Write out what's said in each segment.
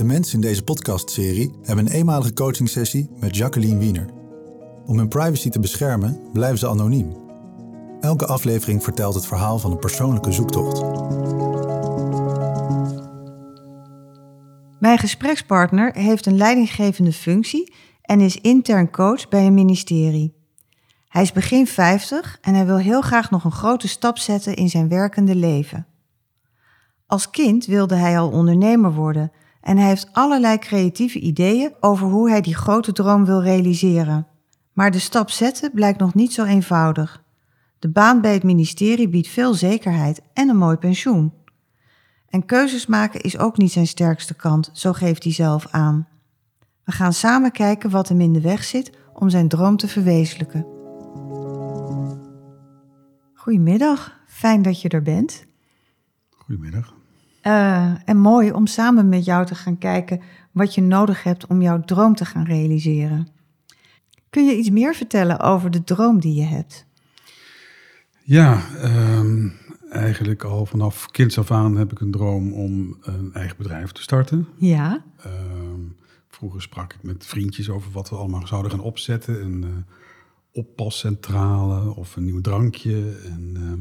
De mensen in deze podcastserie hebben een eenmalige coachingsessie met Jacqueline Wiener. Om hun privacy te beschermen blijven ze anoniem. Elke aflevering vertelt het verhaal van een persoonlijke zoektocht. Mijn gesprekspartner heeft een leidinggevende functie en is intern coach bij een ministerie. Hij is begin 50 en hij wil heel graag nog een grote stap zetten in zijn werkende leven. Als kind wilde hij al ondernemer worden en hij heeft allerlei creatieve ideeën over hoe hij die grote droom wil realiseren. Maar de stap zetten blijkt nog niet zo eenvoudig. De baan bij het ministerie biedt veel zekerheid en een mooi pensioen. En keuzes maken is ook niet zijn sterkste kant, zo geeft hij zelf aan. We gaan samen kijken wat hem in de weg zit om zijn droom te verwezenlijken. Goedemiddag, fijn dat je er bent. Goedemiddag. Uh, en mooi om samen met jou te gaan kijken wat je nodig hebt om jouw droom te gaan realiseren. Kun je iets meer vertellen over de droom die je hebt? Ja, um, eigenlijk al vanaf kinds af aan heb ik een droom om een eigen bedrijf te starten. Ja. Um, vroeger sprak ik met vriendjes over wat we allemaal zouden gaan opzetten. Een uh, oppascentrale of een nieuw drankje. En, uh,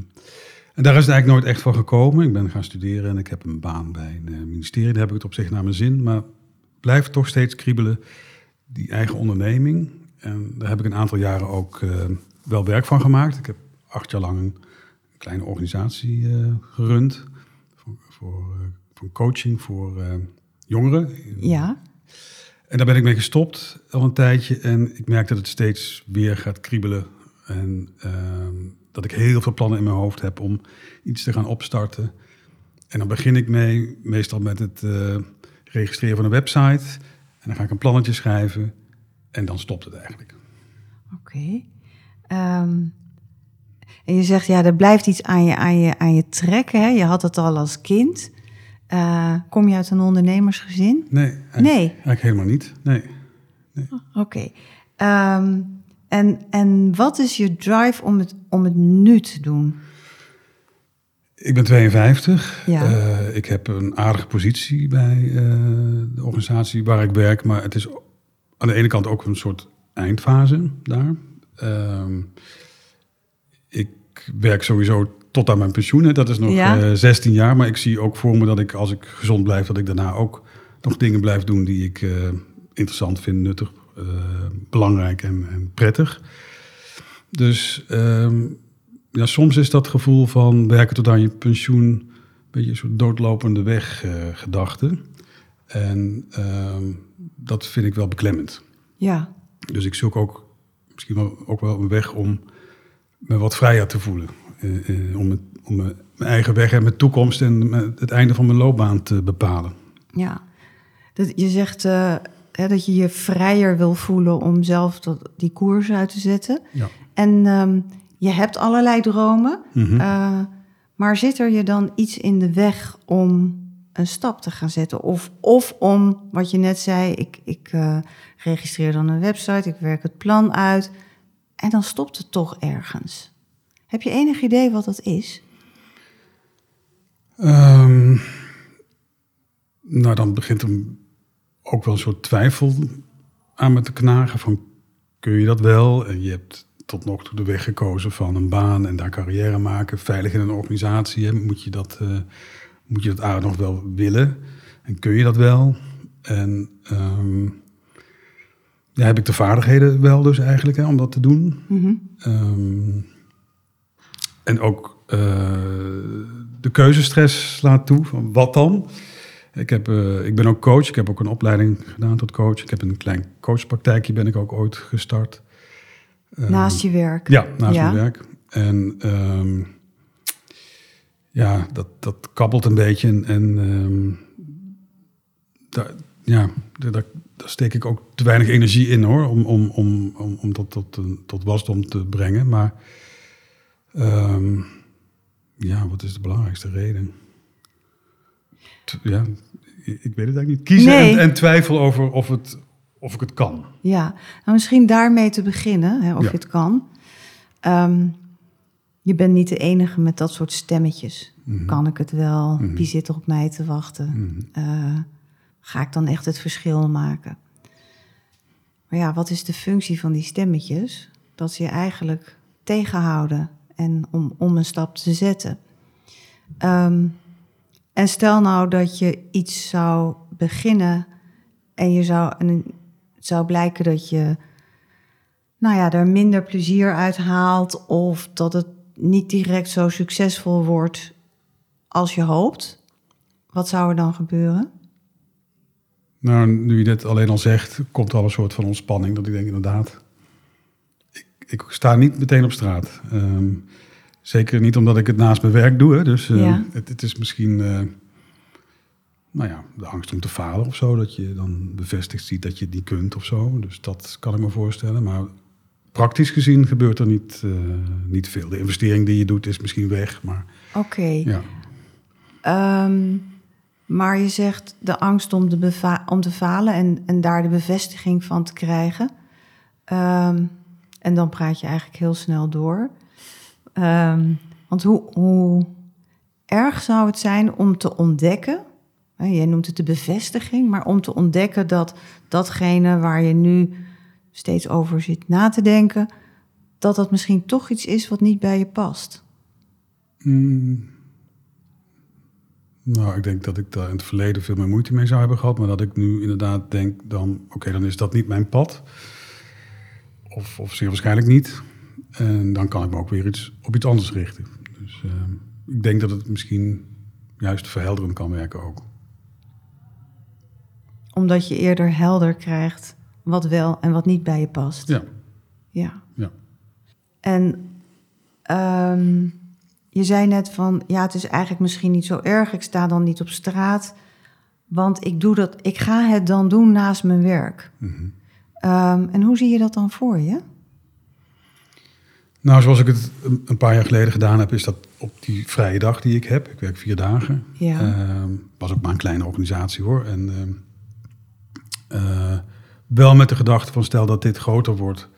en daar is het eigenlijk nooit echt van gekomen. Ik ben gaan studeren en ik heb een baan bij een uh, ministerie. Daar heb ik het op zich naar mijn zin. Maar blijft toch steeds kriebelen, die eigen onderneming. En daar heb ik een aantal jaren ook wel werk van gemaakt. Ik heb acht jaar lang een kleine organisatie uh, gerund. Voor, voor, uh, voor, coaching voor jongeren. Ja. En daar ben ik mee gestopt al een tijdje. En ik merk dat het steeds weer gaat kriebelen. En ehm, dat ik heel veel plannen in mijn hoofd heb om iets te gaan opstarten. En dan begin ik mee, meestal met het registreren van een website. En dan ga ik een plannetje schrijven. En dan stopt het eigenlijk. Oké. Okay. Um... En je zegt, ja, er blijft iets aan je, aan je, aan je trekken. Hè? Je had het al als kind. Uh, kom je uit een ondernemersgezin? Nee, eigenlijk, nee. eigenlijk helemaal niet. Nee. nee. Oké. Okay. Um, en, en wat is je drive om het, om het nu te doen? Ik ben 52. Ja. Uh, ik heb een aardige positie bij uh, de organisatie waar ik werk. Maar het is aan de ene kant ook een soort eindfase daar. Um, ik werk sowieso tot aan mijn pensioen. Hè. Dat is nog Ja. uh, 16 jaar. Maar ik zie ook voor me dat ik, als ik gezond blijf, dat ik daarna ook nog dingen blijf doen die ik interessant vind, nuttig, belangrijk en, en, prettig. Dus um, ja, soms is dat gevoel van werken tot aan je pensioen een beetje een soort doodlopende weg uh, gedachte. En um, dat vind ik wel beklemmend. Ja. Dus ik zoek ook misschien wel, ook wel een weg om me wat vrijer te voelen. Uh, uh, om, het, om mijn eigen weg en mijn toekomst en het einde van mijn loopbaan te bepalen. Ja, dat, je zegt uh, hè, dat je je vrijer wil voelen om zelf dat, die koers uit te zetten. Ja. En um, je hebt allerlei dromen, Mhm. mm -hmm. maar zit er je dan iets in de weg om een stap te gaan zetten? Of, of om, wat je net zei, ik, ik registreer dan een website, ik werk het plan uit... En dan stopt het toch ergens. Heb je enig idee wat dat is? Um, nou, dan begint er ook wel een soort twijfel aan me te knagen van kun je dat wel? En je hebt tot nog toe de weg gekozen van een baan en daar carrière maken, veilig in een organisatie. Hè? Moet je dat, uh, moet je dat aardig nog wel willen? En kun je dat wel? En um, ja, heb ik de vaardigheden wel dus eigenlijk hè, om dat te doen. Mm -hmm. um, en ook uh, de keuzestress slaat toe. Van wat dan? Ik, heb, uh, ik ben ook coach. Ik heb ook een opleiding gedaan tot coach. Ik heb een klein coachpraktijkje ben ik ook ooit gestart. Um, naast je werk? Ja, naast ja. mijn werk. En um, ja, dat, dat kabbelt een beetje. En, en daar, ja, daar, daar, steek ik ook te weinig energie in hoor, om, om, om, om, om dat tot, tot wasdom te brengen. Maar um, ja, wat is de belangrijkste reden? T ja, ik weet het eigenlijk niet. Kiezen nee. en, en, twijfel over of, het, of ik het kan. Ja, nou misschien daarmee te beginnen, hè, of ja. je het kan. Um, je bent niet de enige met dat soort stemmetjes. Mhm. Kan ik het wel? Mhm. Wie zit er op mij te wachten? Mhm. Eh, ga ik dan echt het verschil maken? Maar ja, wat is de functie van die stemmetjes? Dat ze je eigenlijk tegenhouden en om, om een stap te zetten. Ehm, en stel nou dat je iets zou beginnen en je zou, en het zou blijken dat je nou ja, er minder plezier uit haalt of dat het niet direct zo succesvol wordt als je hoopt. Wat zou er dan gebeuren? Nou, nu je dit alleen al zegt, komt er al een soort van ontspanning. Dat ik denk inderdaad, ik, ik sta niet meteen op straat. Ehm, zeker niet omdat ik het naast mijn werk doe. Hè. Dus eh, Ja. het, het is misschien, eh, nou ja, de angst om te falen of zo. Dat je dan bevestigd ziet dat je het niet kunt of zo. Dus dat kan ik me voorstellen. Maar praktisch gezien gebeurt er niet, eh, niet veel. De investering die je doet is misschien weg. Maar Oké. ja, Ehm, maar je zegt de angst om, de om te falen en, en daar de bevestiging van te krijgen. Ehm, en dan praat je eigenlijk heel snel door. Ehm, want hoe, hoe erg zou het zijn om te ontdekken, jij noemt het de bevestiging, maar om te ontdekken dat datgene waar je nu steeds over zit na te denken, dat dat misschien toch iets is wat niet bij je past. Mm. Nou, ik denk dat ik daar in het verleden veel meer moeite mee zou hebben gehad. Maar dat ik nu inderdaad denk, dan, oké, dan is dat niet mijn pad. Of, of zeer waarschijnlijk niet. En dan kan ik me ook weer iets, op iets anders richten. Dus eh, ik denk dat het misschien juist verhelderend kan werken ook. Omdat je eerder helder krijgt wat wel en wat niet bij je past. Ja, Ja. ja. En ehm, je zei net van, ja, het is eigenlijk misschien niet zo erg. Ik sta dan niet op straat, want ik doe dat. Ik ga het dan doen naast mijn werk. Mhm. Ehm, en hoe zie je dat dan voor je? Nou, zoals ik het een, paar jaar geleden gedaan heb, is dat op die vrije dag die ik heb. Ik werk vier dagen. Ja. Ehm, was ook maar een kleine organisatie hoor. En eh, wel met de gedachte van stel dat dit groter wordt,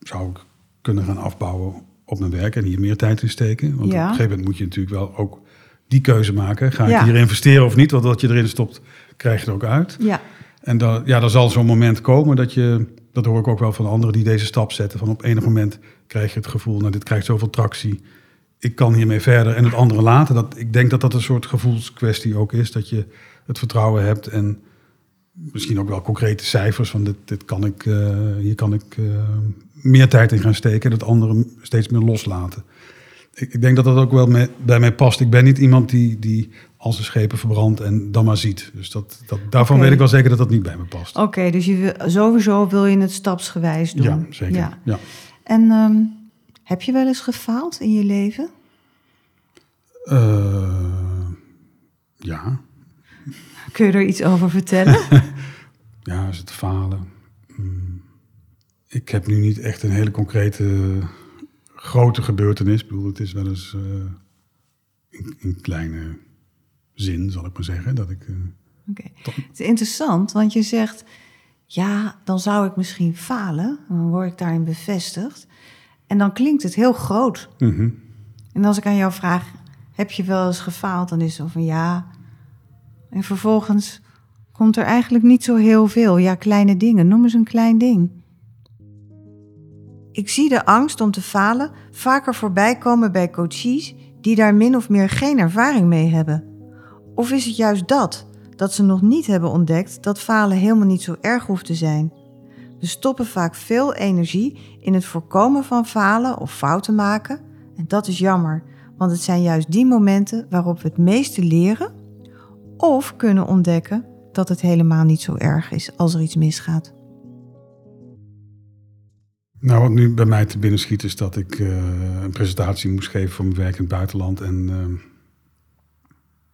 zou ik kunnen gaan afbouwen op mijn werk en hier meer tijd in steken. Want Ja. op een gegeven moment moet je natuurlijk wel ook die keuze maken. Ga ik Ja. hier investeren of niet? Want wat je erin stopt, krijg je er ook uit. Ja, En dan, ja, dan zal zo'n moment komen dat je, dat hoor ik ook wel van anderen die deze stap zetten, van op enig moment krijg je het gevoel, nou dit krijgt zoveel tractie, ik kan hiermee verder en het andere laten. Dat, ik denk dat dat een soort gevoelskwestie ook is, dat je het vertrouwen hebt en misschien ook wel concrete cijfers van dit, dit kan ik, eh, hier kan ik eh, meer tijd in gaan steken en het andere steeds meer loslaten. Ik, ik denk dat dat ook wel bij mij past. Ik ben niet iemand die, die al zijn schepen verbrandt en dan maar ziet. Dus dat, dat, daarvan weet ik wel zeker dat dat niet bij me past. oké, dus je wil, sowieso wil je het stapsgewijs doen. Ja, zeker. Ja. Ja. En ehm, heb je wel eens gefaald in je leven? Eh, ja. Kun je er iets over vertellen? ja, is het falen. Hmm. Ik heb nu niet echt een hele concrete grote gebeurtenis. Ik bedoel, het is wel eens eh, in, in kleine zin, zal ik maar zeggen. Dat ik, Oké. Het is interessant, want je zegt, ja, dan zou ik misschien falen. Dan word ik daarin bevestigd. En dan klinkt het heel groot. mhm. En als ik aan jou vraag, heb je wel eens gefaald? Dan is het zo van ja. En vervolgens komt er eigenlijk niet zo heel veel. Ja, kleine dingen. Noem eens een klein ding. Ik zie de angst om te falen vaker voorbij komen bij coaches die daar min of meer geen ervaring mee hebben. Of is het juist dat, dat ze nog niet hebben ontdekt dat falen helemaal niet zo erg hoeft te zijn? We stoppen vaak veel energie in het voorkomen van falen of fouten maken. En dat is jammer, want het zijn juist die momenten waarop we het meeste leren of kunnen ontdekken dat het helemaal niet zo erg is als er iets misgaat. Nou, wat nu bij mij te binnen schiet is dat ik eh, een presentatie moest geven voor mijn werk in het buitenland. En eh,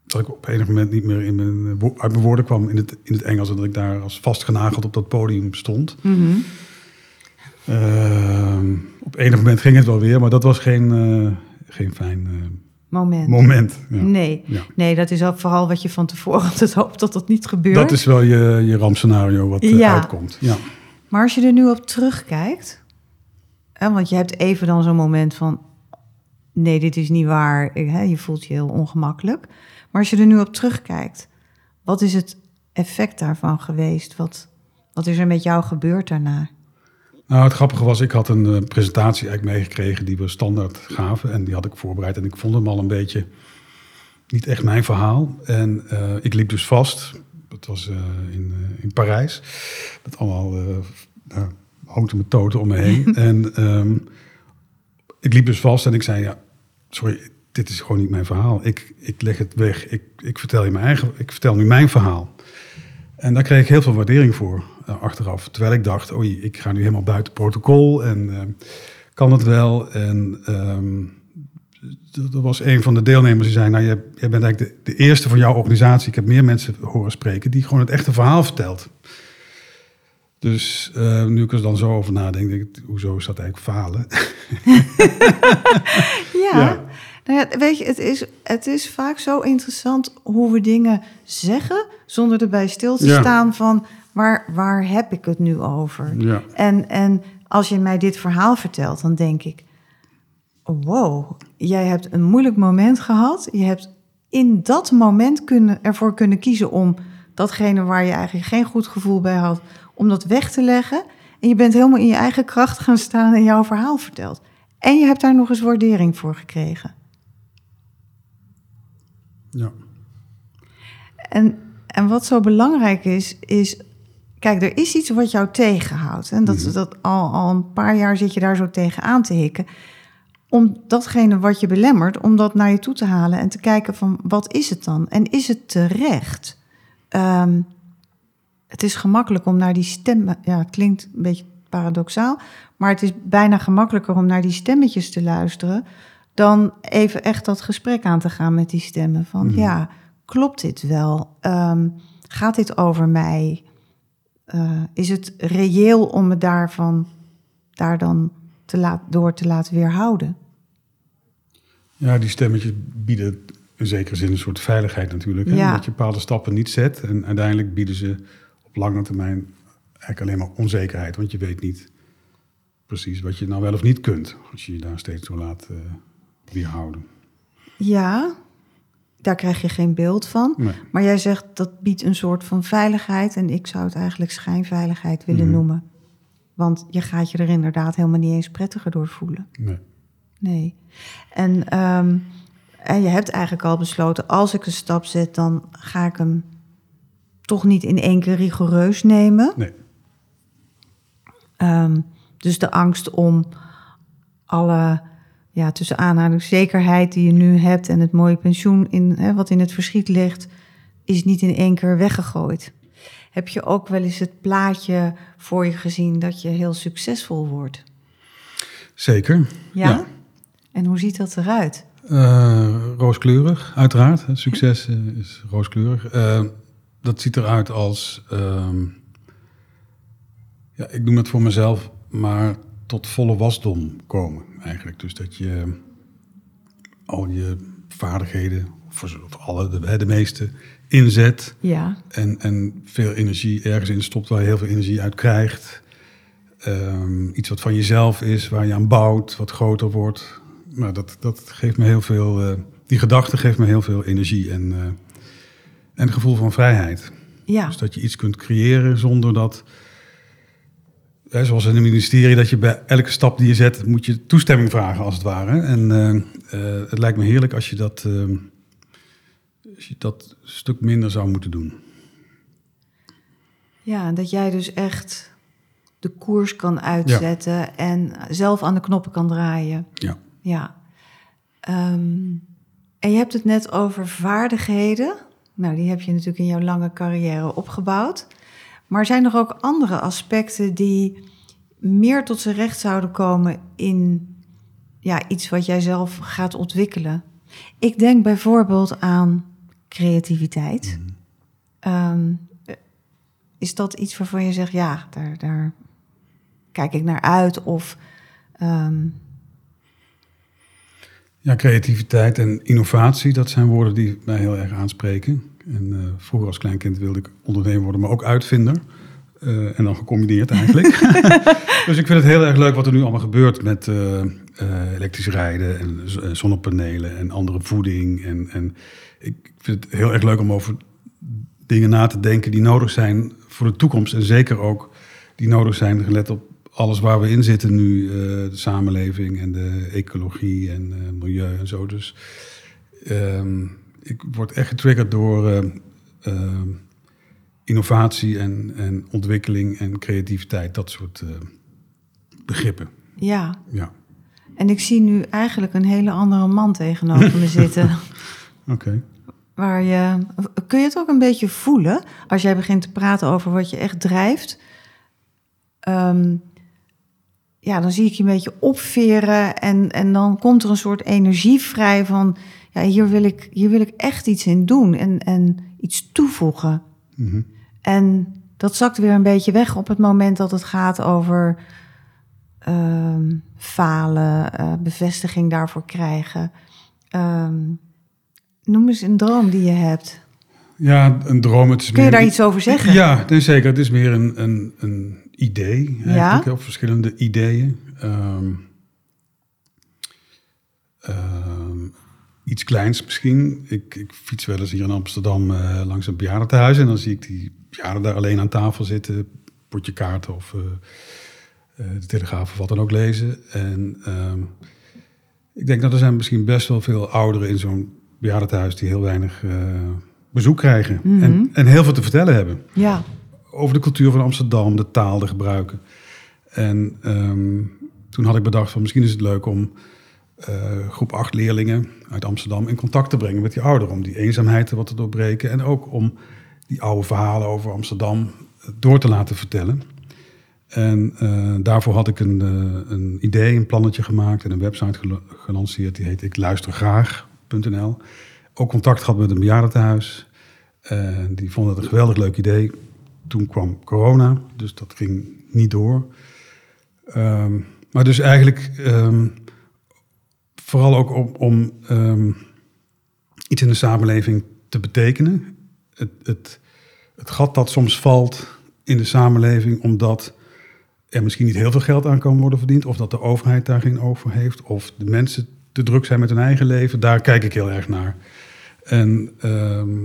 dat ik op enig moment niet meer in mijn, wo- uit mijn woorden kwam in het, in het Engels. En dat ik daar als vastgenageld op dat podium stond. Eh, op enig moment ging het wel weer, maar dat was geen, eh, geen fijn eh, Moment. moment. Ja. Nee. Ja. nee, dat is ook vooral wat je van tevoren altijd hoopt dat dat niet gebeurt. Dat is wel je, je rampscenario wat eh, Ja. uitkomt. Ja. Maar als je er nu op terugkijkt, hè, want je hebt even dan zo'n moment van, nee, dit is niet waar. Hè, je voelt je heel ongemakkelijk. Maar als je er nu op terugkijkt, wat is het effect daarvan geweest? Wat, wat is er met jou gebeurd daarna? Nou, het grappige was, ik had een uh, presentatie eigenlijk meegekregen die we standaard gaven. En die had ik voorbereid. En ik vond hem al een beetje niet echt mijn verhaal. En uh, ik liep dus vast. Dat was uh, in, in Parijs. Met allemaal uh, houten methoden om me heen. en um, ik liep dus vast en ik zei, ja, sorry, dit is gewoon niet mijn verhaal. Ik, ik leg het weg. Ik, ik, vertel je mijn eigen, ik vertel nu mijn verhaal. En daar kreeg ik heel veel waardering voor achteraf. Terwijl ik dacht, oei, ik ga nu helemaal buiten protocol en uh, kan het wel. En um, dat was een van de deelnemers die zei, nou, jij, jij bent eigenlijk de, de, eerste van jouw organisatie. Ik heb meer mensen horen spreken die gewoon het echte verhaal vertelt. Dus uh, nu ik er dan zo over nadenk, denk ik, hoezo is dat eigenlijk falen? ja. ja. Nou ja, weet je, het is, het is vaak zo interessant hoe we dingen zeggen zonder erbij stil te ja. staan van waar, waar heb ik het nu over? Ja. En, en als je mij dit verhaal vertelt, dan denk ik, wow, jij hebt een moeilijk moment gehad. Je hebt in dat moment kunnen, ervoor kunnen kiezen om datgene waar je eigenlijk geen goed gevoel bij had, om dat weg te leggen. En je bent helemaal in je eigen kracht gaan staan en jouw verhaal verteld. En je hebt daar nog eens waardering voor gekregen. Ja. En, en wat zo belangrijk is, is. Kijk, er is iets wat jou tegenhoudt. En dat, mm dat al, al een paar jaar zit je daar zo tegen aan te hikken. Om datgene wat je belemmert, om dat naar je toe te halen en te kijken van wat is het dan? En is het terecht? Um, het is gemakkelijk om naar die stemmen. Ja, het klinkt een beetje paradoxaal. Maar het is bijna gemakkelijker om naar die stemmetjes te luisteren. dan even echt dat gesprek aan te gaan met die stemmen. Van Mhm. ja, klopt dit wel? Ehm, gaat dit over mij? Eh, is het reëel om me daarvan daar dan te laat, door te laten weerhouden? Ja, die stemmetjes bieden in zekere zin een soort veiligheid natuurlijk. Hè? Ja. Dat je bepaalde stappen niet zet. En uiteindelijk bieden ze op lange termijn eigenlijk alleen maar onzekerheid. Want je weet niet precies wat je nou wel of niet kunt. Als je je daar steeds door laat uh, weerhouden. Ja, daar krijg je geen beeld van. Nee. Maar jij zegt dat biedt een soort van veiligheid. En ik zou het eigenlijk schijnveiligheid willen Mhm. noemen. Want je gaat je er inderdaad helemaal niet eens prettiger door voelen. Nee. Nee. En, ehm, en je hebt eigenlijk al besloten, als ik een stap zet, dan ga ik hem toch niet in één keer rigoureus nemen. Nee. Ehm, dus de angst om alle, ja, tussen aanhalingszekerheid die je nu hebt en het mooie pensioen in, hè, wat in het verschiet ligt, is niet in één keer weggegooid. Heb je ook wel eens het plaatje voor je gezien dat je heel succesvol wordt? Zeker. Ja? Ja. En hoe ziet dat eruit? Uh, rooskleurig, uiteraard. Succes uh, is rooskleurig. Uh, dat ziet eruit als. ehm, ja, ik noem het voor mezelf, maar tot volle wasdom komen eigenlijk. Dus dat je al je vaardigheden, voor alle, de, de meeste, inzet. Ja. En, en veel energie ergens in stopt waar je heel veel energie uit krijgt. Um, iets wat van jezelf is, waar je aan bouwt, wat groter wordt. Nou, dat, dat geeft me heel veel. Uh, die gedachte geeft me heel veel energie en, uh, en een gevoel van vrijheid. Ja. Dus dat je iets kunt creëren zonder dat. Hè, zoals in het ministerie, dat je bij elke stap die je zet, moet je toestemming vragen, als het ware. En uh, het lijkt me heerlijk als je dat. ehm, als je dat een stuk minder zou moeten doen. Ja, dat jij dus echt de koers kan uitzetten ja. en zelf aan de knoppen kan draaien. Ja. Ja. Um, en je hebt het net over vaardigheden. Nou, die heb je natuurlijk in jouw lange carrière opgebouwd. Maar zijn er ook andere aspecten die meer tot zijn recht zouden komen in ja, iets wat jij zelf gaat ontwikkelen? Ik denk bijvoorbeeld aan creativiteit. Mm. Um, is dat iets waarvan je zegt, ja, daar, daar kijk ik naar uit? Of um, ja, creativiteit en innovatie, dat zijn woorden die mij heel erg aanspreken. En uh, vroeger als kleinkind wilde ik ondernemer worden, maar ook uitvinder. Eh, en dan gecombineerd eigenlijk. dus ik vind het heel erg leuk wat er nu allemaal gebeurt met eh, eh, elektrisch rijden en eh, zonnepanelen en andere voeding. En, en ik vind het heel erg leuk om over dingen na te denken die nodig zijn voor de toekomst. En zeker ook die nodig zijn gelet op alles waar we in zitten nu. eh, de samenleving en de ecologie en eh, milieu en zo. Dus ehm, ik word echt getriggerd door eh, ehm, innovatie en, en ontwikkeling en creativiteit. Dat soort eh, begrippen. Ja, Ja, en ik zie nu eigenlijk een hele andere man tegenover me zitten. oké. Waar je, kun je het ook een beetje voelen als jij begint te praten over wat je echt drijft? Ehm, ja, dan zie ik je een beetje opveren en, en dan komt er een soort energie vrij van, ja, hier wil ik, hier wil ik echt iets in doen en, en iets toevoegen. Mhm. En dat zakt weer een beetje weg op het moment dat het gaat over ehm, falen, eh, bevestiging daarvoor krijgen. Ehm, noem eens een droom die je hebt. Ja, een droom. Het is Kun je meer- daar iets over zeggen? Ja, nee, zeker. Het is meer een, een, een idee, Ja? of verschillende ideeën. Ehm, iets kleins misschien. Ik, ik fiets wel eens hier in Amsterdam eh, langs een bejaardentehuis... en dan zie ik die bejaarden daar alleen aan tafel zitten... potje kaarten of eh, eh, de Telegraaf of wat dan ook lezen. En ehm, ik denk dat er zijn misschien best wel veel ouderen in zo'n bejaardentehuis... die heel weinig bezoek krijgen Mhm. en, en heel veel te vertellen hebben Ja, over de cultuur van Amsterdam, de taal, de gebruiken. En ehm, toen had ik bedacht van misschien is het leuk om groep 8 leerlingen uit Amsterdam in contact te brengen met die ouderen. Om die eenzaamheid wat te doorbreken. En ook om die oude verhalen over Amsterdam eh, door te laten vertellen. En eh, daarvoor had ik een, eh, een idee, een plannetje gemaakt en een website gel- gelanceerd. Die heet ik luistergraag.nl. Ook contact gehad met een bejaardentehuis. En die vonden het een geweldig leuk idee. Toen kwam corona, dus dat ging niet door. Ehm, maar dus eigenlijk ehm, vooral ook om, om ehm, iets in de samenleving te betekenen. Het, het, het gat dat soms valt in de samenleving omdat er misschien niet heel veel geld aan kan worden verdiend, of dat de overheid daar geen voor heeft, of de mensen te druk zijn met hun eigen leven, daar kijk ik heel erg naar. En ehm,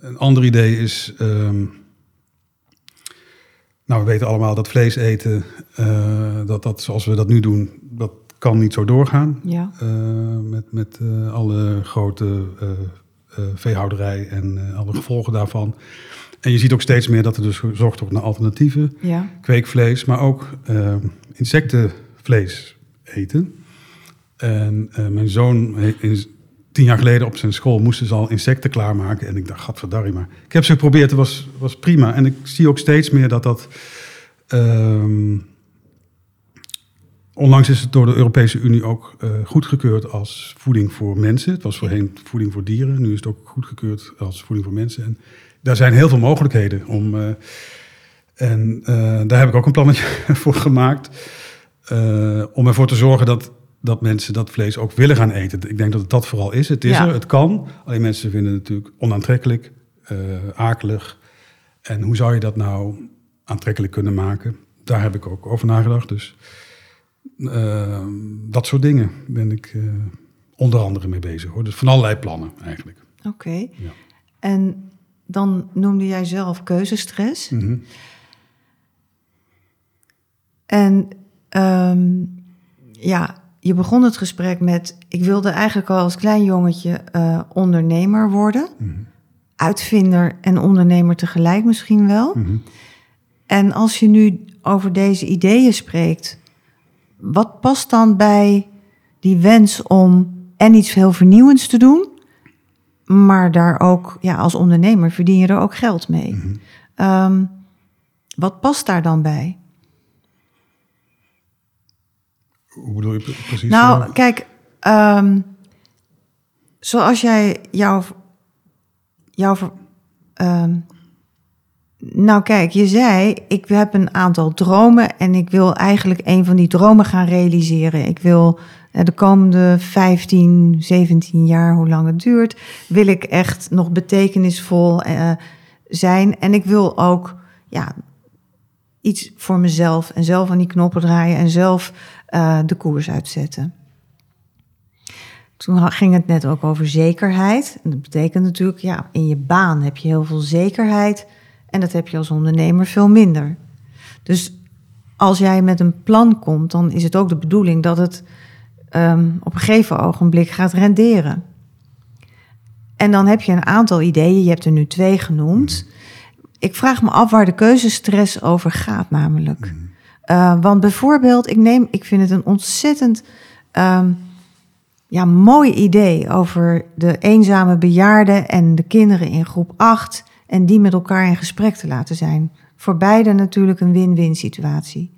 een ander idee is. ehm, nou, we weten allemaal dat vlees eten, eh, dat, dat zoals we dat nu doen, kan niet zo doorgaan. ja. Eh, met met eh, alle grote eh, eh, veehouderij en alle gevolgen daarvan. En je ziet ook steeds meer dat er dus gezocht wordt naar alternatieven ja. kweekvlees, maar ook insectenvlees eten. En mijn zoon, in, tien jaar geleden op zijn school, moesten ze al insecten klaarmaken. En ik dacht, gadverdarrie maar. Ik heb ze geprobeerd, het was, was prima. En ik zie ook steeds meer dat dat... ehm, onlangs is het door de Europese Unie ook eh, goedgekeurd als voeding voor mensen. Het was voorheen voeding voor dieren. Nu is het ook goedgekeurd als voeding voor mensen. En daar zijn heel veel mogelijkheden om... eh, en eh, daar heb ik ook een plannetje voor gemaakt. om ervoor te zorgen dat, dat mensen dat vlees ook willen gaan eten. Ik denk dat het dat vooral is. Het is Ja. er, het kan. Alleen mensen vinden het natuurlijk onaantrekkelijk, akelig. En hoe zou je dat nou aantrekkelijk kunnen maken? Daar heb ik ook over nagedacht. Dus eh, dat soort dingen ben ik eh, onder andere mee bezig. Hoor. Dus van allerlei plannen eigenlijk. Oké. Ja. En dan noemde jij zelf keuzestress. Mhm. En ehm, ja, je begon het gesprek met: ik wilde eigenlijk al als klein jongetje eh, ondernemer worden. Mhm. Uitvinder en ondernemer tegelijk misschien wel. Mhm. En als je nu over deze ideeën spreekt, wat past dan bij die wens om en iets heel vernieuwends te doen, maar daar ook, ja, als ondernemer verdien je er ook geld mee. Mhm. Ehm, wat past daar dan bij? Hoe bedoel je pre- precies? Nou, kijk, ehm, zoals jij jouw. jouw ehm, nou, kijk, je zei: Ik heb een aantal dromen en ik wil eigenlijk een van die dromen gaan realiseren. Ik wil eh, de komende 15, 17 jaar, hoe lang het duurt, wil ik echt nog betekenisvol eh, zijn. En ik wil ook ja, iets voor mezelf en zelf aan die knoppen draaien en zelf uh, de koers uitzetten. Toen ging het net ook over zekerheid. En dat betekent natuurlijk, ja, in je baan heb je heel veel zekerheid en dat heb je als ondernemer veel minder. Dus als jij met een plan komt, dan is het ook de bedoeling dat het um, op een gegeven ogenblik gaat renderen. En dan heb je een aantal ideeën, je hebt er nu twee genoemd. Ik vraag me af waar de keuzestress over gaat, namelijk. Uh, want bijvoorbeeld, ik, neem, ik vind het een ontzettend um, ja, mooi idee over de eenzame bejaarden en de kinderen in groep 8 en die met elkaar in gesprek te laten zijn. Voor beide natuurlijk een win-win situatie.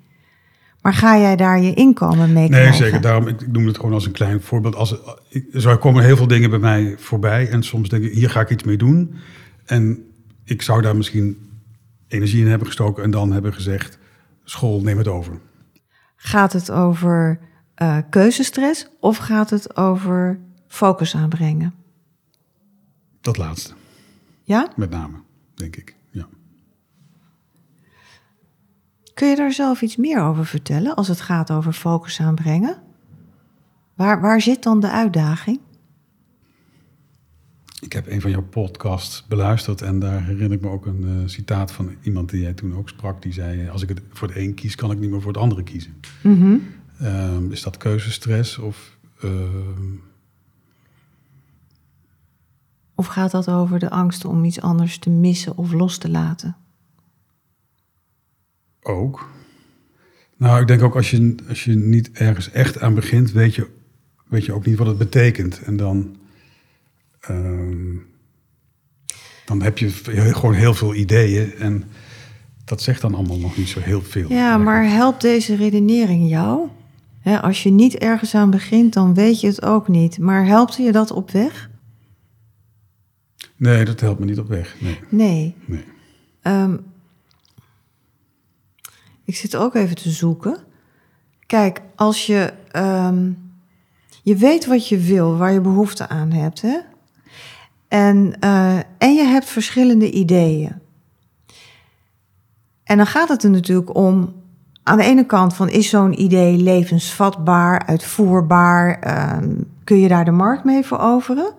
Maar ga jij daar je inkomen mee krijgen? Nee, zeker. Daarom, ik, noem het gewoon als een klein voorbeeld. Als, ik, zo komen heel veel dingen bij mij voorbij. En soms denk ik, hier ga ik iets mee doen. En ik zou daar misschien energie in hebben gestoken. En dan hebben gezegd, school, neem het over. Gaat het over uh, keuzestress of gaat het over focus aanbrengen? Dat laatste. Ja? Met name, denk ik. Ja. Kun je daar zelf iets meer over vertellen als het gaat over focus aanbrengen? Waar, waar zit dan de uitdaging? Ik heb een van jouw podcasts beluisterd en daar herinner ik me ook een uh, citaat van iemand die jij toen ook sprak. Die zei: Als ik het voor het een kies, kan ik niet meer voor het andere kiezen. Mm -hmm. is dat keuzestress of. Uh... Of gaat dat over de angst om iets anders te missen of los te laten? Ook. Nou, ik denk ook als je, als je niet ergens echt aan begint, weet je, weet je ook niet wat het betekent. En dan, uh, dan heb je gewoon heel veel ideeën. En dat zegt dan allemaal nog niet zo heel veel. Ja, maar helpt deze redenering jou? als je niet ergens aan begint, dan weet je het ook niet. Maar helpt je dat op weg? Nee, dat helpt me niet op weg. Nee. Nee. nee. Um, ik zit ook even te zoeken. Kijk, als je. Um, je weet wat je wil, waar je behoefte aan hebt. Hè? En, uh, en je hebt verschillende ideeën. En dan gaat het er natuurlijk om. Aan de ene kant van is zo'n idee levensvatbaar, uitvoerbaar? Uh, kun je daar de markt mee veroveren?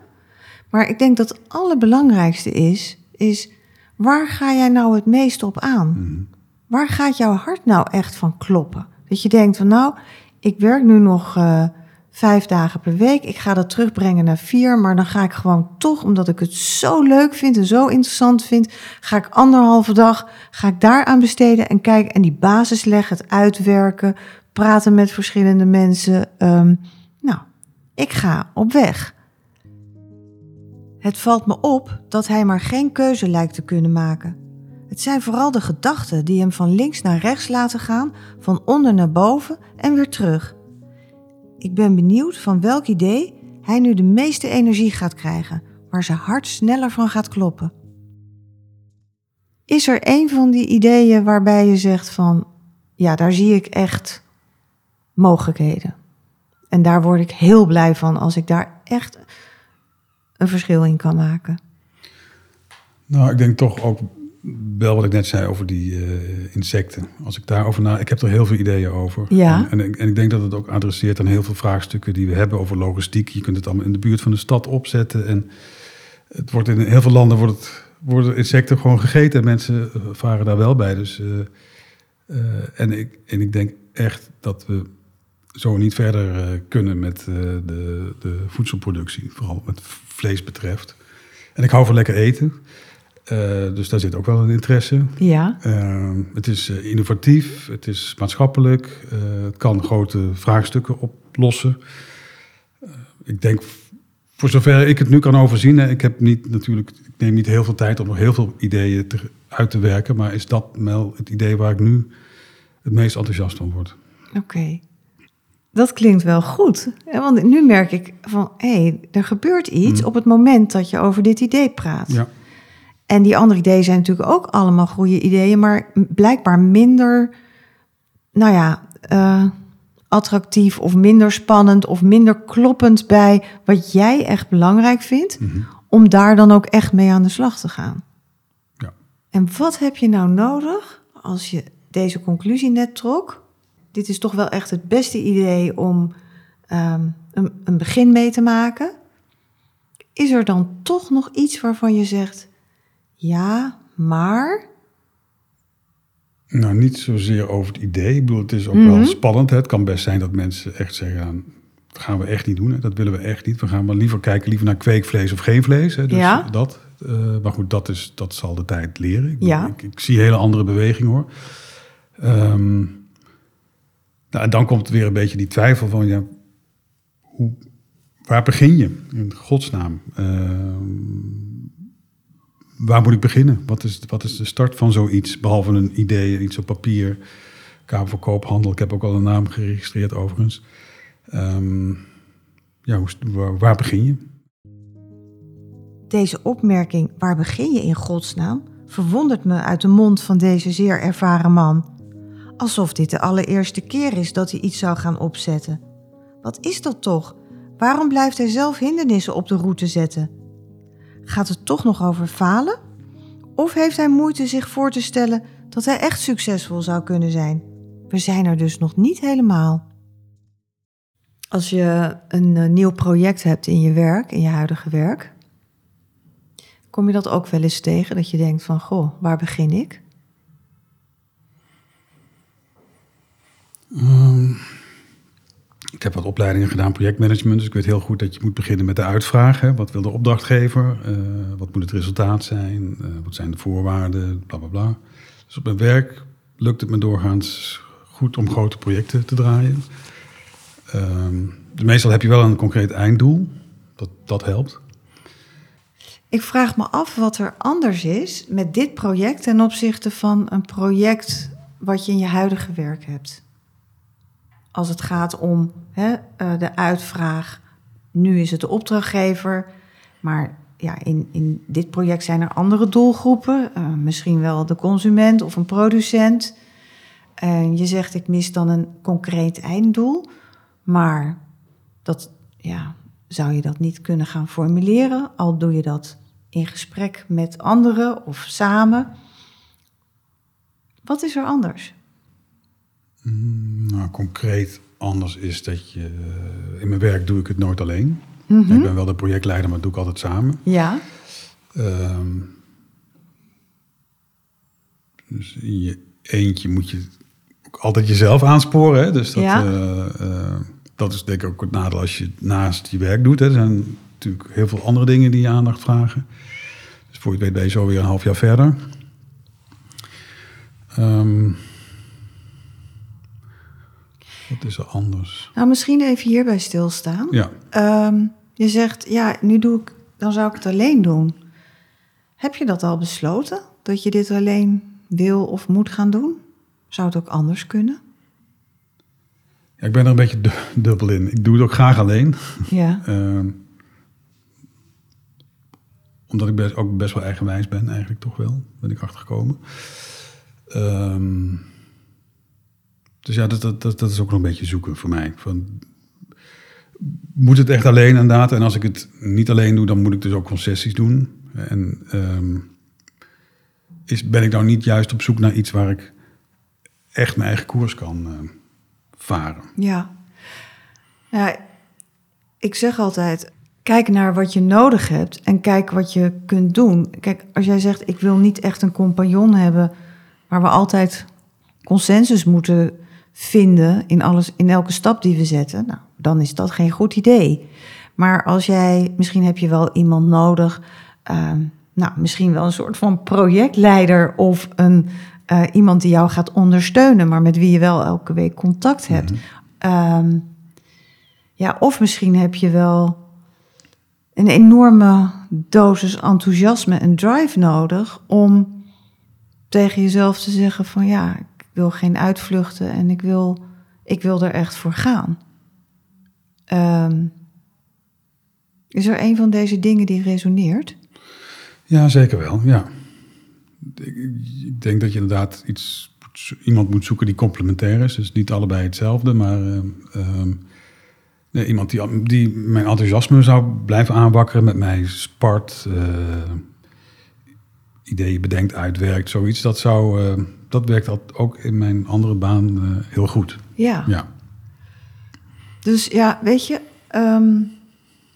Maar ik denk dat het allerbelangrijkste is, is waar ga jij nou het meest op aan? Mm Waar gaat jouw hart nou echt van kloppen? Dat je denkt van nou, ik werk nu nog uh, vijf dagen per week. Ik ga dat terugbrengen naar vier. Maar dan ga ik gewoon toch, omdat ik het zo leuk vind en zo interessant vind, ga ik anderhalve dag, ga ik daaraan besteden en kijken en die basis leggen, het uitwerken, praten met verschillende mensen. Um, nou, ik ga op weg. Het valt me op dat hij maar geen keuze lijkt te kunnen maken. Het zijn vooral de gedachten die hem van links naar rechts laten gaan, van onder naar boven en weer terug. Ik ben benieuwd van welk idee hij nu de meeste energie gaat krijgen, waar zijn hart sneller van gaat kloppen. Is er een van die ideeën waarbij je zegt van, ja, daar zie ik echt mogelijkheden. En daar word ik heel blij van als ik daar echt een verschil in kan maken. Nou, ik denk toch ook wel wat ik net zei over die uh, insecten. Als ik daarover na, ik heb er heel veel ideeën over. Ja. En, en, en, ik denk dat het ook adresseert aan heel veel vraagstukken die we hebben over logistiek. Je kunt het allemaal in de buurt van de stad opzetten. En het wordt in heel veel landen wordt het, worden insecten gewoon gegeten. En mensen eh, varen daar wel bij. Dus, uh, uh, en, ik, en ik denk echt dat we zo niet verder kunnen met de, de voedselproductie. Vooral wat vlees betreft. En ik hou van lekker eten. Uh, dus daar zit ook wel een interesse. Ja. Uh, het is innovatief, het is maatschappelijk, het kan grote vraagstukken oplossen. ik denk, voor zover ik het nu kan overzien, ik heb niet natuurlijk, ik neem niet heel veel tijd om nog heel veel ideeën te, uit te werken, maar is dat wel het idee waar ik nu het meest enthousiast van word. Oké. Dat klinkt wel goed. Want nu merk ik van, hé, hey, er gebeurt iets mm. op het moment dat je over dit idee praat. Ja. En die andere ideeën zijn natuurlijk ook allemaal goede ideeën, maar blijkbaar minder, nou ja, uh, attractief of minder spannend of minder kloppend bij wat jij echt belangrijk vindt, mm -hmm. om daar dan ook echt mee aan de slag te gaan. Ja. En wat heb je nou nodig als je deze conclusie net trok. Dit is toch wel echt het beste idee om ehm, een, een begin mee te maken. Is er dan toch nog iets waarvan je zegt: ja, maar. Nou, niet zozeer over het idee. Ik bedoel, het is ook Mhm. wel spannend. Hè. Het kan best zijn dat mensen echt zeggen... ja, dat gaan we echt niet doen. Hè. Dat willen we echt niet. We gaan maar liever kijken liever naar kweekvlees of geen vlees. Hè. Dus Ja. dat. eh, maar goed, dat, is, dat zal de tijd leren. Ik, Ja. ik, ik zie hele andere bewegingen hoor. Ehm, nou, dan komt weer een beetje die twijfel van... Ja, waar begin je? In godsnaam. Ehm, waar moet ik beginnen? Wat is, wat is de start van zoiets? Behalve een idee, iets op papier, Kamer voor Koophandel. Ik heb ook al een naam geregistreerd overigens. Ehm, ja, waar, waar begin je? Deze opmerking, waar begin je in godsnaam, verwondert me uit de mond van deze zeer ervaren man. Alsof dit de allereerste keer is dat hij iets zou gaan opzetten. Wat is dat toch? Waarom blijft hij zelf hindernissen op de route zetten? Gaat het toch nog over falen? Of heeft hij moeite zich voor te stellen dat hij echt succesvol zou kunnen zijn? We zijn er dus nog niet helemaal. Als je een eh, nieuw project hebt in je werk, in je huidige werk, Kom je dat ook wel eens tegen? Dat je denkt van, goh, waar begin ik? Ehm, ik heb wat opleidingen gedaan, projectmanagement. Dus ik weet heel goed dat je moet beginnen met de uitvraag. Wat wil de opdrachtgever? Eh, wat moet het resultaat zijn? Eh, wat zijn de voorwaarden? Bla bla bla. Dus op mijn werk lukt het me doorgaans goed om grote projecten te draaien. Ehm, dus meestal heb je wel een concreet einddoel. Dat, dat helpt. Ik vraag me af wat er anders is met dit project ten opzichte van een project wat je in je huidige werk hebt. Als het gaat om hè, eh, de uitvraag, nu is het de opdrachtgever, maar ja, in, in dit project zijn er andere doelgroepen, eh, misschien wel de consument of een producent. En je zegt ik mis dan een concreet einddoel, maar dat, ja, zou je dat niet kunnen gaan formuleren, al doe je dat in gesprek met anderen of samen. Wat is er anders? Nou, concreet anders is dat je... eh, in mijn werk doe ik het nooit alleen. Mhm. Ik ben wel de projectleider, maar dat doe ik altijd samen. Ja, Ehm, dus in je eentje moet je ook altijd jezelf aansporen. Hè? Dus dat, Ja. eh, eh, dat is denk ik ook het nadeel als je naast je werk doet. Hè? Er zijn natuurlijk heel veel andere dingen die je aandacht vragen. Dus voor je het weet ben je zo weer een half jaar verder. Ehm, wat is er anders? nou misschien even hierbij stilstaan. Ja, Ehm, je zegt, ja, nu doe ik, dan zou ik het alleen doen. Heb je dat al besloten? Dat je dit alleen wil of moet gaan doen? Zou het ook anders kunnen? Ja, ik ben er een beetje du- dubbel in. Ik doe het ook graag alleen. Ja. Ehm, omdat ik best, ook best wel eigenwijs ben, eigenlijk toch wel, ben ik achtergekomen. Ehm, dus ja, dat, dat, dat, dat is ook nog een beetje zoeken voor mij. Van, moet het echt alleen inderdaad? En als ik het niet alleen doe, dan moet ik dus ook concessies doen. En ehm, is, ben ik nou niet juist op zoek naar iets waar ik echt mijn eigen koers kan eh, varen? Ja. ja. Ik zeg altijd, kijk naar wat je nodig hebt en kijk wat je kunt doen. Kijk, als jij zegt, ik wil niet echt een compagnon hebben waar we altijd consensus moeten vinden in, alles, in elke stap die we zetten, nou, dan is dat geen goed idee. Maar als jij, misschien heb je wel iemand nodig, ehm, nou, misschien wel een soort van projectleider of een, eh, iemand die jou gaat ondersteunen, maar met wie je wel elke week contact hebt. Ehm, ja, of misschien heb je wel een enorme dosis enthousiasme en drive nodig om tegen jezelf te zeggen van ja, wil geen uitvluchten en ik wil, ik wil er echt voor gaan. Ehm, is er een van deze dingen die resoneert? Ja, zeker wel. Ja. Ik, denk dat je inderdaad iets, iemand moet zoeken die complementair is. Dus niet allebei hetzelfde, maar ehm, ehm, nee, iemand die, die mijn enthousiasme zou blijven aanwakkeren, met mij spart. Ideeën bedenkt, uitwerkt, zoiets. Dat, zou, eh, dat werkt dat ook in mijn andere baan eh, heel goed. Ja. Ja. Dus ja, weet je, ehm,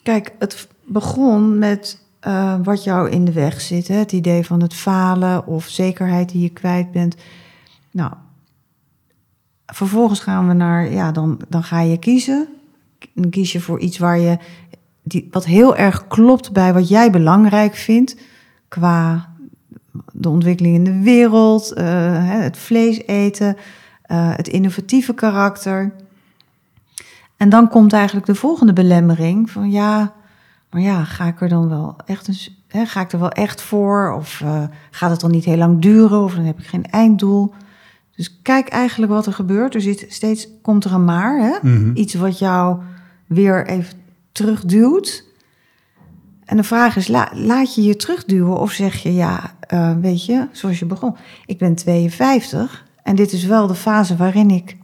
kijk, het begon met eh, wat jou in de weg zit. Hè? Het idee van het falen of zekerheid die je kwijt bent. Nou, vervolgens gaan we naar, ja, dan, dan ga je kiezen. Dan kies je voor iets waar je, die, wat heel erg klopt bij wat jij belangrijk vindt. Qua de ontwikkeling in de wereld, eh, het vlees eten, eh, het innovatieve karakter. En dan komt eigenlijk de volgende belemmering van ja, maar ja, ga ik er dan wel echt een, hè, ga ik er wel echt voor? Of eh, gaat het dan niet heel lang duren? Of dan heb ik geen einddoel? Dus kijk eigenlijk wat er gebeurt. Er zit steeds komt er een maar, hè? Mhm. iets wat jou weer even terugduwt. En de vraag is, la- laat je je terugduwen of zeg je ja, eh, weet je, zoals je begon. Ik ben 52 en dit is wel de fase waarin ik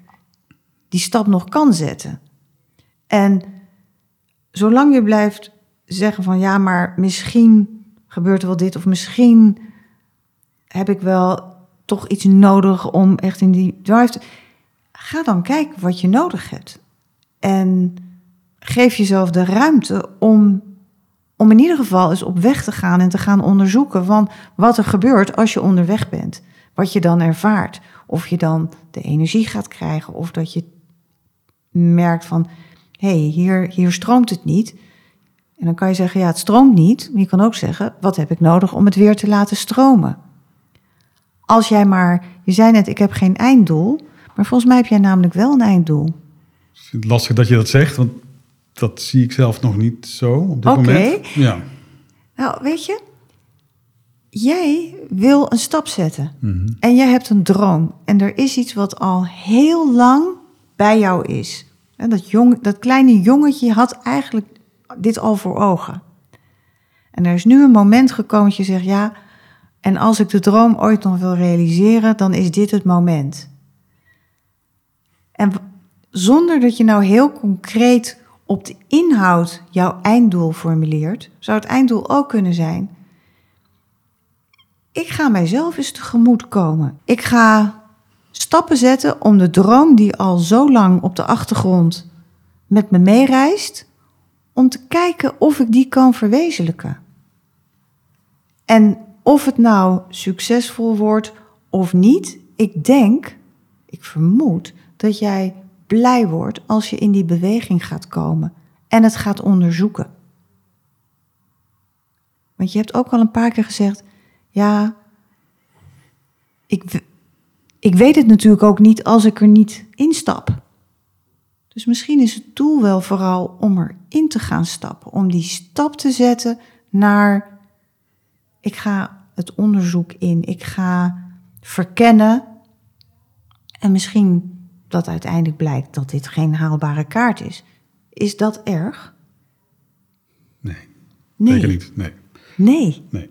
die stap nog kan zetten. En zolang je blijft zeggen van ja, maar misschien gebeurt er wel dit of misschien heb ik wel toch iets nodig om echt in die drive te... Ga dan kijken wat je nodig hebt. En geef jezelf de ruimte om, om in ieder geval eens op weg te gaan en te gaan onderzoeken van wat er gebeurt als je onderweg bent. Wat je dan ervaart. Of je dan de energie gaat krijgen of dat je merkt van hé, hey, hier, hier stroomt het niet. En dan kan je zeggen, ja, het stroomt niet. Maar je kan ook zeggen, wat heb ik nodig om het weer te laten stromen? Als jij maar, je zei net, ik heb geen einddoel. Maar volgens mij heb jij namelijk wel een einddoel. Lastig dat je dat zegt, want dat zie ik zelf nog niet zo op dit moment. Ja. Nou, weet je, jij wil een stap zetten. Mhm. En jij hebt een droom. En er is iets wat al heel lang bij jou is. En dat, jong, dat kleine jongetje had eigenlijk dit al voor ogen. En er is nu een moment gekomen dat je zegt, ja, en als ik de droom ooit nog wil realiseren, dan is dit het moment. En zonder dat je nou heel concreet op de inhoud jouw einddoel formuleert, zou het einddoel ook kunnen zijn: ik ga mijzelf eens tegemoet komen. Ik ga stappen zetten om de droom die al zo lang op de achtergrond met me meereist, om te kijken of ik die kan verwezenlijken. En of het nou succesvol wordt of niet, ik denk, ik vermoed dat jij blij wordt als je in die beweging gaat komen en het gaat onderzoeken. Want je hebt ook al een paar keer gezegd, ja, ik, ik weet het natuurlijk ook niet als ik er niet instap. Dus misschien is het doel wel vooral om erin te gaan stappen, om die stap te zetten naar, ik ga het onderzoek in, ik ga verkennen en misschien dat uiteindelijk blijkt dat dit geen haalbare kaart is. Is dat erg? Nee, Nee. zeker niet. Nee, Nee. nee.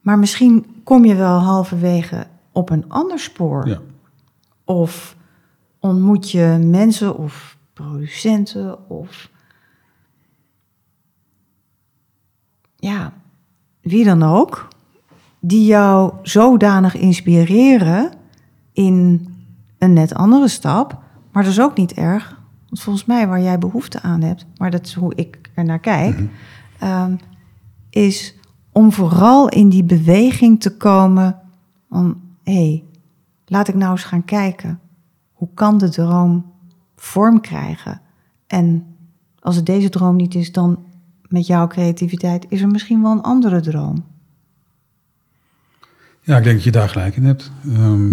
Maar misschien kom je wel halverwege op een ander spoor. Ja. Of ontmoet je mensen of producenten of ja, wie dan ook, die jou zodanig inspireren in een net andere stap. Maar dat is ook niet erg, want volgens mij waar jij behoefte aan hebt, maar dat is hoe ik er naar kijk, ehm, is om vooral in die beweging te komen van hé, hey, laat ik nou eens gaan kijken. Hoe kan de droom vorm krijgen? En als het deze droom niet is, dan met jouw creativiteit is er misschien wel een andere droom. Ja, ik denk dat je daar gelijk in hebt. Ehm,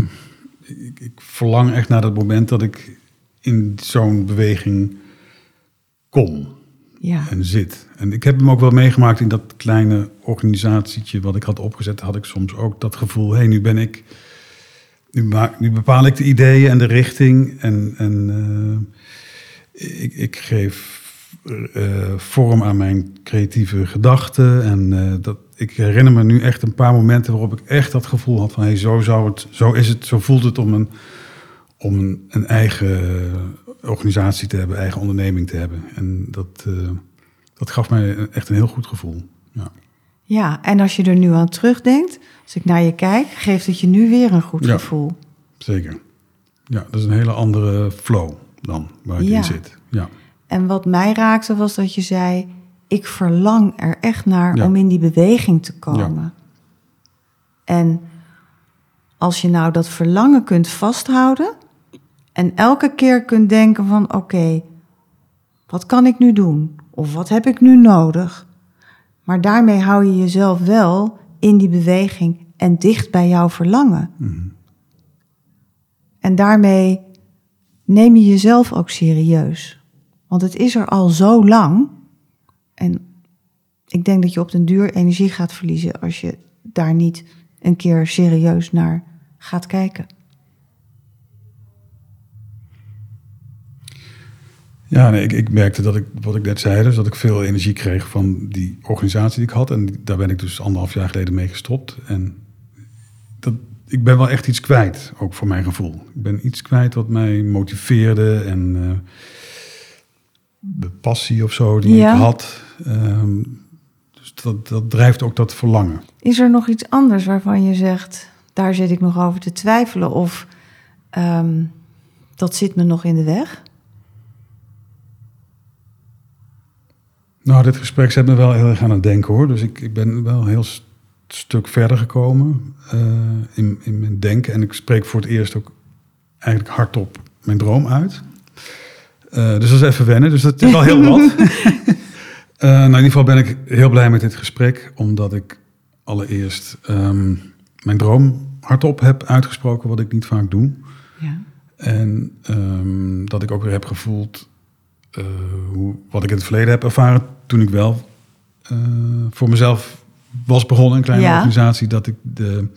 ik, ik verlang echt naar dat moment dat ik in zo'n beweging kom Ja, en zit. En ik heb hem ook wel meegemaakt in dat kleine organisatietje wat ik had opgezet. Had ik soms ook dat gevoel, hé, hey, nu ben ik... Nu, maak, nu bepaal ik de ideeën en de richting. En, en eh, ik, ik geef eh, vorm aan mijn creatieve gedachten. En eh, dat, ik herinner me nu echt een paar momenten waarop ik echt dat gevoel had van... Hey, zo, zou het, zo is het, zo voelt het om een, om een, een eigen organisatie te hebben, eigen onderneming te hebben. En dat, eh, dat gaf mij echt een heel goed gevoel. Ja. Ja, en als je er nu aan terugdenkt, als ik naar je kijk, geeft het je nu weer een goed Ja. gevoel. Zeker. Ja, dat is een hele andere flow dan waar Ja. in zit. Ja. En wat mij raakte was dat je zei: Ik verlang er echt naar Ja. om in die beweging te komen. En als je nou dat verlangen kunt vasthouden en elke keer kunt denken van oké, wat kan ik nu doen? Of wat heb ik nu nodig? Maar daarmee hou je jezelf wel in die beweging en dicht bij jouw verlangen. En daarmee neem je jezelf ook serieus. Want het is er al zo lang. En ik denk dat je op den duur energie gaat verliezen als je daar niet een keer serieus naar gaat kijken. Ja, ik, ik merkte dat ik, wat ik net zei, dus dat ik veel energie kreeg van die organisatie die ik had. En daar ben ik dus anderhalf jaar geleden mee gestopt. En dat, ik ben wel echt iets kwijt, ook voor mijn gevoel. Ik ben iets kwijt wat mij motiveerde en eh, de passie of zo die Ja. ik had. Ehm, dus dat, dat drijft ook dat verlangen. Is er nog iets anders waarvan je zegt, daar zit ik nog over te twijfelen? Of ehm, dat zit me nog in de weg? Nou, dit gesprek zet me wel heel erg aan het denken hoor. Dus ik, ik ben wel een heel st- stuk verder gekomen eh, in, in mijn denken. En ik spreek voor het eerst ook eigenlijk hardop mijn droom uit. Eh, dus dat is even wennen. Dus dat is wel heel wat. Eh, nou, in ieder geval ben ik heel blij met dit gesprek. Omdat ik allereerst ehm, mijn droom hardop heb uitgesproken. Wat ik niet vaak doe. Ja. En ehm, dat ik ook weer heb gevoeld eh, hoe, wat ik in het verleden heb ervaren toen ik wel voor mezelf was begonnen, een kleine Ja. organisatie, dat ik de,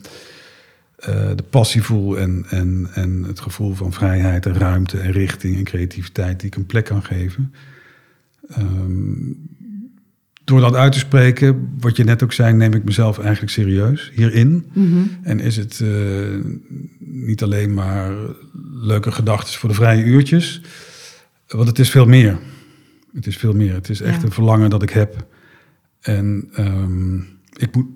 de passie voel en, en, en het gevoel van vrijheid en ruimte en richting en creativiteit die ik een plek kan geven. Ehm, door dat uit te spreken, wat je net ook zei, neem ik mezelf eigenlijk serieus hierin. Mhm. En is het eh, niet alleen maar leuke gedachten voor de vrije uurtjes, want het is veel meer. Het is veel meer. Het is echt Ja. een verlangen dat ik heb. En ehm, ik moet,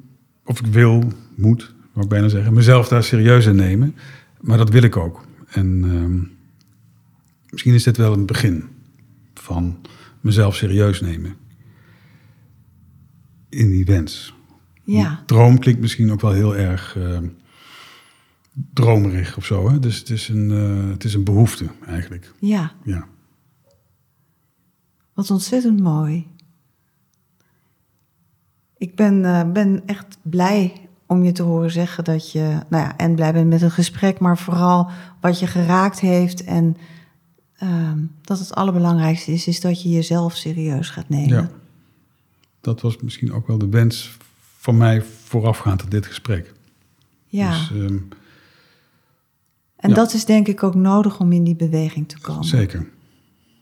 of ik wil, moet, wou ik bijna zeggen, mezelf daar serieus in nemen. Maar dat wil ik ook. En ehm, misschien is dit wel een begin van mezelf serieus nemen. In die wens. Ja. Droom klinkt misschien ook wel heel erg eh, dromerig of zo. Hè? Dus het is, een, eh, het is een behoefte eigenlijk. ja, Ja. wat ontzettend mooi. Ik ben, eh, ben echt blij om je te horen zeggen dat je, nou ja, en blij bent met een gesprek, maar vooral wat je geraakt heeft. En ehm, dat het allerbelangrijkste is, is dat je jezelf serieus gaat nemen. ja. Dat was misschien ook wel de wens van mij voorafgaand aan dit gesprek. Ja. Dus, ehm, en ja. dat is denk ik ook nodig om in die beweging te komen. zeker.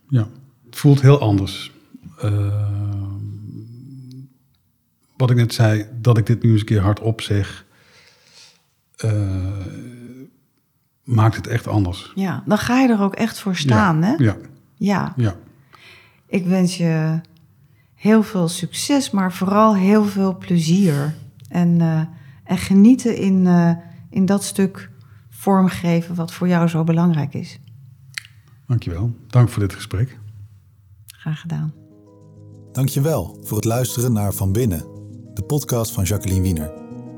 Ja. Het voelt heel anders. Ehm, wat ik net zei, dat ik dit nu eens een keer hardop zeg, eh, maakt het echt anders. Ja, dan ga je er ook echt voor staan, ja. hè? Ja, Ja. ja. Ik wens je heel veel succes, maar vooral heel veel plezier. En, eh, en genieten in, eh, in dat stuk vormgeven wat voor jou zo belangrijk is. Dankjewel. Dank voor dit gesprek. Graag gedaan. Dankjewel voor het luisteren naar Van Binnen, de podcast van Jacqueline Wiener.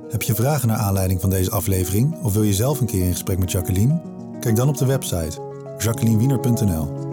Heb je vragen naar aanleiding van deze aflevering of wil je zelf een keer in gesprek met Jacqueline? Kijk dan op de website jacquelinewiener.nl.